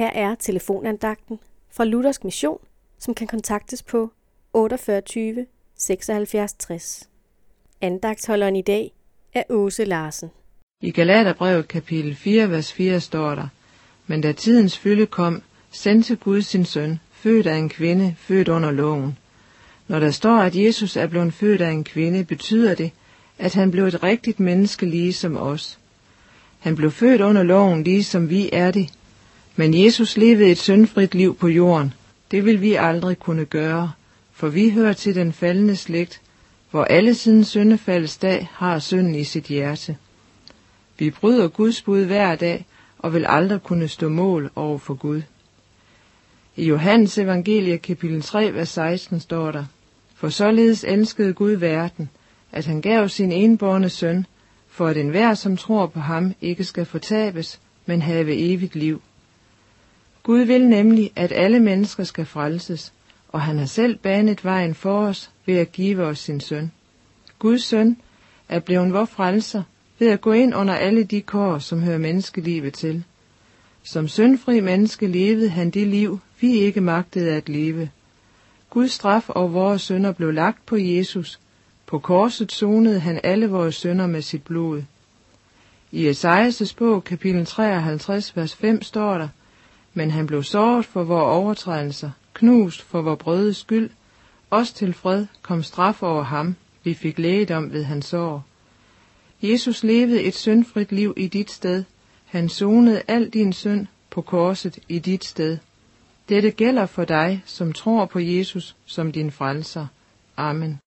Her er telefonandagten fra Luthersk Mission, som kan kontaktes på 48 76 60. Andagtholderen i dag er Åse Larsen. I Galaterbrevet kapitel 4, vers 4 står der, Men da tidens fylde kom, sendte Gud sin søn, født af en kvinde, født under loven. Når der står, at Jesus er blevet født af en kvinde, betyder det, at han blev et rigtigt menneske lige som os. Han blev født under loven, lige som vi er det. Men Jesus levede et syndfrit liv på jorden. Det vil vi aldrig kunne gøre, for vi hører til den faldende slægt, hvor alle siden syndefaldets dag har synden i sit hjerte. Vi bryder Guds bud hver dag og vil aldrig kunne stå mål over for Gud. I Johannes evangelie kapitel 3, vers 16 står der, For således elskede Gud verden, at han gav sin enborne søn, for at enhver, som tror på ham, ikke skal fortabes, men have evigt liv. Gud vil nemlig, at alle mennesker skal frelses, og han har selv banet vejen for os ved at give os sin søn. Guds søn er blevet vor frelser ved at gå ind under alle de kår, som hører menneskelivet til. Som syndfri menneske levede han det liv, vi ikke magtede at leve. Guds straf og vores sønder blev lagt på Jesus. På korset sonede han alle vores sønder med sit blod. I Esajas' bog, kapitel 53, vers 5 står der, men han blev såret for vores overtrædelser, knust for vores brødes skyld. Os til fred kom straf over ham, vi fik lægedom ved hans sår. Jesus levede et syndfrit liv i dit sted. Han sonede al din synd på korset i dit sted. Dette gælder for dig, som tror på Jesus som din frelser. Amen.